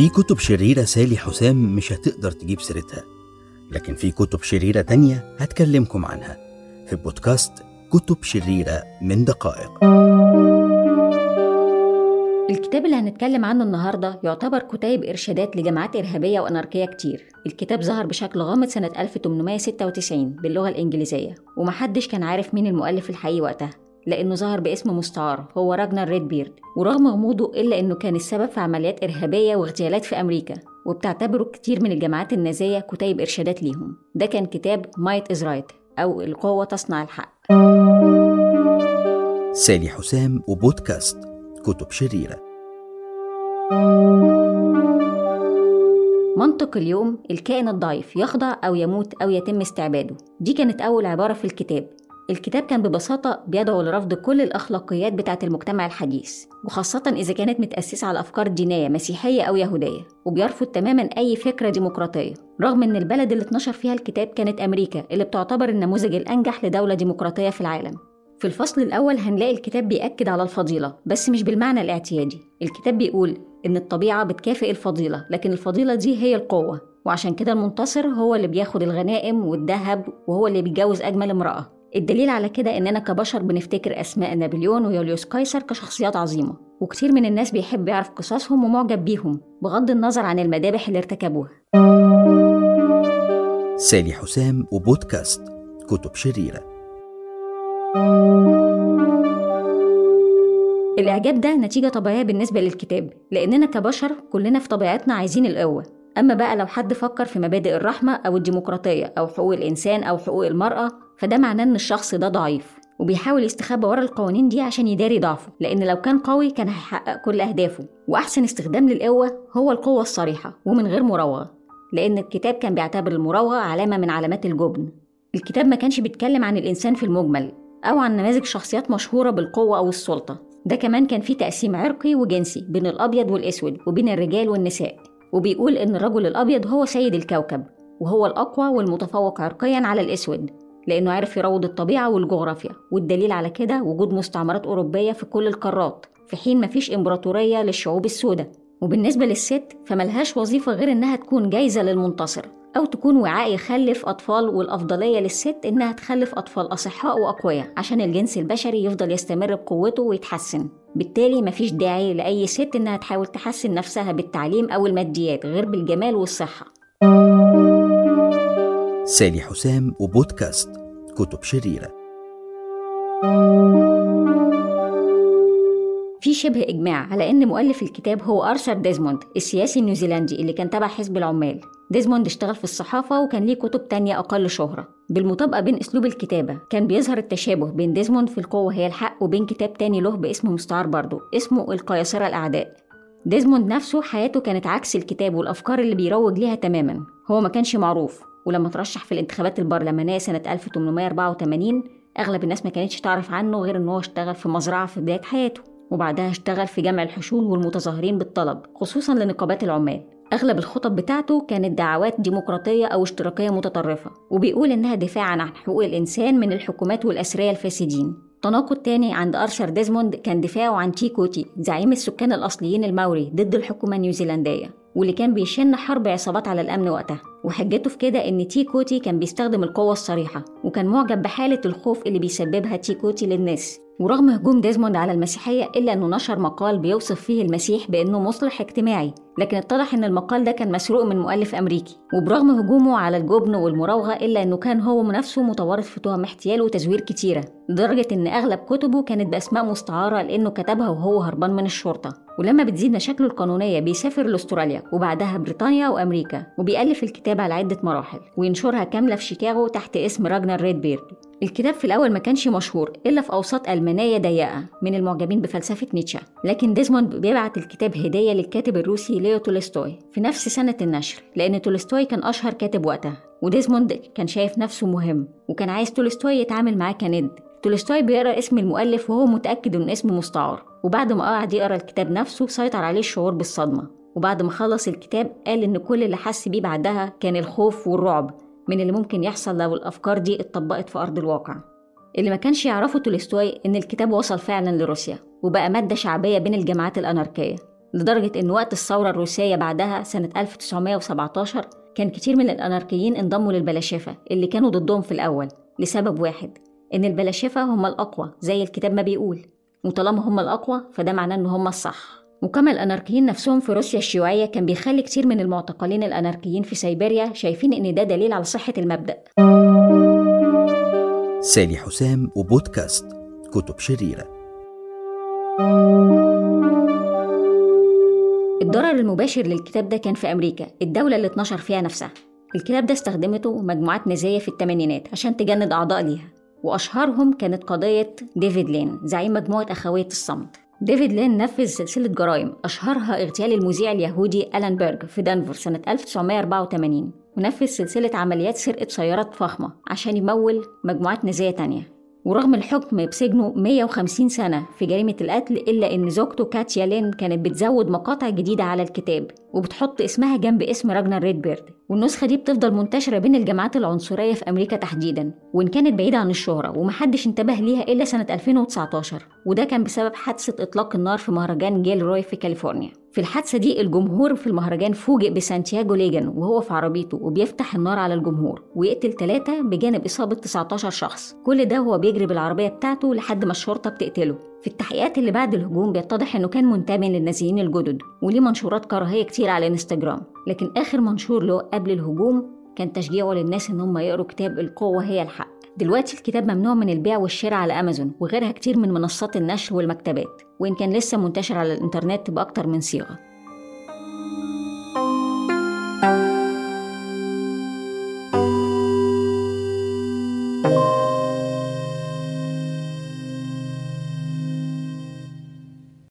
في كتب شريرة سالي حسام مش هتقدر تجيب سيرتها. لكن في كتب شريرة تانية هتكلمكم عنها. في بودكاست كتب شريرة من دقائق. الكتاب اللي هنتكلم عنه النهاردة يعتبر كتيب إرشادات لجماعات إرهابية وأناركية كتير. الكتاب ظهر بشكل غامض سنة 1896 باللغة الإنجليزية ومحدش كان عارف مين المؤلف الحقيقي وقتها. لأنه ظهر باسم مستعار هو راجنر ريد بيرد. ورغم غموضه إلا إنه كان السبب في عمليات إرهابية واغتيالات في أمريكا وبتعتبره كتير من الجماعات النازية كتيب إرشادات ليهم. ده كان كتاب Might Is Right أو القوة تصنع الحق. سالي حسام وبودكاست كتب شريرة. منطق اليوم الكائن الضعيف يخضع أو يموت أو يتم استعباده. دي كانت أول عبارة في الكتاب. الكتاب كان ببساطة بيدعو لرفض كل الأخلاقيات بتاعة المجتمع الحديث وخاصة إذا كانت متأسسة على أفكار دينية مسيحية أو يهودية وبيرفض تماما أي فكرة ديمقراطية. رغم إن البلد اللي اتنشر فيها الكتاب كانت أمريكا اللي بتعتبر النموذج الأنجح لدولة ديمقراطية في العالم. في الفصل الأول هنلاقي الكتاب بيأكد على الفضيلة بس مش بالمعنى الاعتيادي. الكتاب بيقول إن الطبيعة بتكافئ الفضيلة لكن الفضيلة دي هي القوة وعشان كده المنتصر هو اللي بياخد الغنائم والذهب وهو اللي بيتجوز أجمل امرأة. الدليل على كده إننا كبشر بنفتكر أسماء نابليون ويوليوس قيصر كشخصيات عظيمة وكتير من الناس بيحب يعرف قصصهم ومعجب بيهم بغض النظر عن المذابح اللي ارتكبوها. سالي حسام وبودكاست كتب شريرة. الإعجاب ده نتيجة طبيعية بالنسبة للكتاب لأننا كبشر كلنا في طبيعتنا عايزين القوة. أما بقى لو حد فكر في مبادئ الرحمة أو الديمقراطية أو حقوق الإنسان أو حقوق المرأة فده معناه إن الشخص ده ضعيف وبيحاول يستخبى ورا القوانين دي عشان يداري ضعفه لأن لو كان قوي كان هيحقق كل أهدافه. وأحسن استخدام للقوة هو القوة الصريحة ومن غير مراوغة لأن الكتاب كان بيعتبر المراوغة علامة من علامات الجبن. الكتاب ما كانش بيتكلم عن الإنسان في المجمل أو عن نماذج شخصيات مشهورة بالقوة أو السلطة. ده كمان كان فيه تقسيم عرقي وجنسي بين الأبيض والأسود وبين الرجال والنساء. وبيقول إن الرجل الأبيض هو سيد الكوكب وهو الأقوى والمتفوق عرقيا على الأسود. لأنه عرف يروض الطبيعة والجغرافيا والدليل على كده وجود مستعمرات أوروبية في كل القارات في حين مفيش إمبراطورية للشعوب السوداء. وبالنسبة للست فملهاش وظيفة غير إنها تكون جايزة للمنتصر أو تكون وعاء يخلف أطفال والأفضلية للست إنها تخلف أطفال أصحاء وأقوياء عشان الجنس البشري يفضل يستمر بقوته ويتحسن. بالتالي مفيش داعي لأي ست إنها تحاول تحسن نفسها بالتعليم أو الماديات غير بالجمال والصحة. سالي حسام وبودكاست كتب شريرة. في شبه إجماع على إن مؤلف الكتاب هو أرثر ديزموند السياسي النيوزيلندي اللي كان تبع حزب العمال. ديزموند اشتغل في الصحافة وكان ليه كتب تانية أقل شهرة. بالمطابقة بين أسلوب الكتابة كان بيظهر التشابه بين ديزموند في القوة هي الحق وبين كتاب تاني له باسم مستعار برضه اسمه القياصرة الأعداء. ديزموند نفسه حياته كانت عكس الكتاب والأفكار اللي بيروج ليها تماما. هو ما كانش معروف. ولما ترشح في الانتخابات البرلمانية سنة 1884 أغلب الناس ما كانتش تعرف عنه غير إن هو اشتغل في مزرعة في بداية حياته وبعدها اشتغل في جمع الحشود والمتظاهرين بالطلب خصوصا لنقابات العمال. أغلب الخطب بتاعته كانت دعوات ديمقراطية أو اشتراكية متطرفة وبيقول إنها دفاعا عن حقوق الإنسان من الحكومات والأثرياء الفاسدين. تناقض تاني عند أرثر ديزموند كان دفاعه عن تي كوتي زعيم السكان الأصليين الماوري ضد الحكومة النيوزيلندية. واللي كان بيشن حرب عصابات على الأمن وقتها. وحجته في كده إن تي كوتي كان بيستخدم القوة الصريحة وكان معجب بحالة الخوف اللي بيسببها تي كوتي للناس. ورغم هجوم ديزموند على المسيحية إلا أنه نشر مقال بيوصف فيه المسيح بأنه مصلح اجتماعي لكن اتضح أن المقال ده كان مسروق من مؤلف أمريكي. وبرغم هجومه على الجبن والمراوغة إلا أنه كان هو نفسه متورط في تهم احتيال وتزوير كتيرة لدرجة أن أغلب كتبه كانت بأسماء مستعارة لأنه كتبها وهو هربان من الشرطة. ولما بتزيد مشاكله القانونية بيسافر لأستراليا وبعدها بريطانيا وأمريكا وبيألف الكتاب على عدة مراحل وينشرها كاملة في شيكاغو تحت اسم راجنر ريدبيرد. الكتاب في الأول ما كانش مشهور إلا في أوساط ألمانية ضيقة من المعجبين بفلسفة نيتشه لكن ديزموند بيبعت الكتاب هدية للكاتب الروسي ليو تولستوي في نفس سنة النشر لأن تولستوي كان أشهر كاتب وقتها وديزموند كان شايف نفسه مهم وكان عايز تولستوي يتعامل معاه كند. تولستوي بيقرأ اسم المؤلف وهو متأكد إن اسمه مستعار. وبعد ما قعد يقرأ الكتاب نفسه سيطر عليه الشعور بالصدمة. وبعد ما خلص الكتاب قال إن كل اللي حس بيه بعدها كان الخوف والرعب من اللي ممكن يحصل لو الأفكار دي اتطبقت في أرض الواقع. اللي ما كانش يعرفه تولستوي إن الكتاب وصل فعلا لروسيا وبقى مادة شعبية بين الجماعات الأناركية لدرجة إن وقت الثورة الروسية بعدها سنة 1917 كان كتير من الأناركيين انضموا للبلاشفة اللي كانوا ضدهم في الأول لسبب واحد إن البلاشفة هم الأقوى زي الكتاب ما بيقول. وطالما هم الأقوى فده معناه إن هم الصح. وكما الأناركيين نفسهم في روسيا الشيوعية كان بيخلي كتير من المعتقلين الأناركيين في سيبيريا شايفين إن ده دليل على صحة المبدأ. سالي حسام وبودكاست كتب شريرة. الضرر المباشر للكتاب ده كان في أمريكا الدولة اللي اتنشر فيها نفسها. الكتاب ده استخدمته مجموعات نازية في الثمانينات عشان تجند أعضاء ليها. وأشهرهم كانت قضية ديفيد لين زعيم مجموعة أخوية الصمت. ديفيد لين نفذ سلسلة جرائم أشهرها اغتيال المذيع اليهودي ألان بيرج في دنفر سنة 1984 ونفذ سلسلة عمليات سرقة سيارات فخمة عشان يمول مجموعات نازية تانية. ورغم الحكم بسجنه 150 سنة في جريمة القتل إلا إن زوجته كاتيا لين كانت بتزود مقاطع جديدة على الكتاب وبتحط اسمها جنب اسم راجنر ريدبيرد. والنسخة دي بتفضل منتشرة بين الجماعات العنصرية في أمريكا تحديدا وإن كانت بعيدة عن الشهرة ومحدش انتبه ليها إلا سنة 2019 وده كان بسبب حادثة إطلاق النار في مهرجان جيلروي في كاليفورنيا. في الحادثة دي الجمهور في المهرجان فوجئ بسانتياغو ليجن وهو في عربيته وبيفتح النار على الجمهور ويقتل ثلاثة بجانب إصابة 19 شخص. كل ده هو بيجري بالعربية بتاعته لحد ما الشرطة بتقتله. في التحقيقات اللي بعد الهجوم بيتضح إنه كان منتمي للنازيين الجدد وليه منشورات كراهية كتير على إنستجرام. لكن آخر منشور له قبل الهجوم كان تشجيعه للناس إن هم يقروا كتاب القوة هي الحق. دلوقتي الكتاب ممنوع من البيع والشراء على أمازون وغيرها كتير من منصات النشر والمكتبات وإن كان لسه منتشر على الإنترنت بأكتر من صيغة.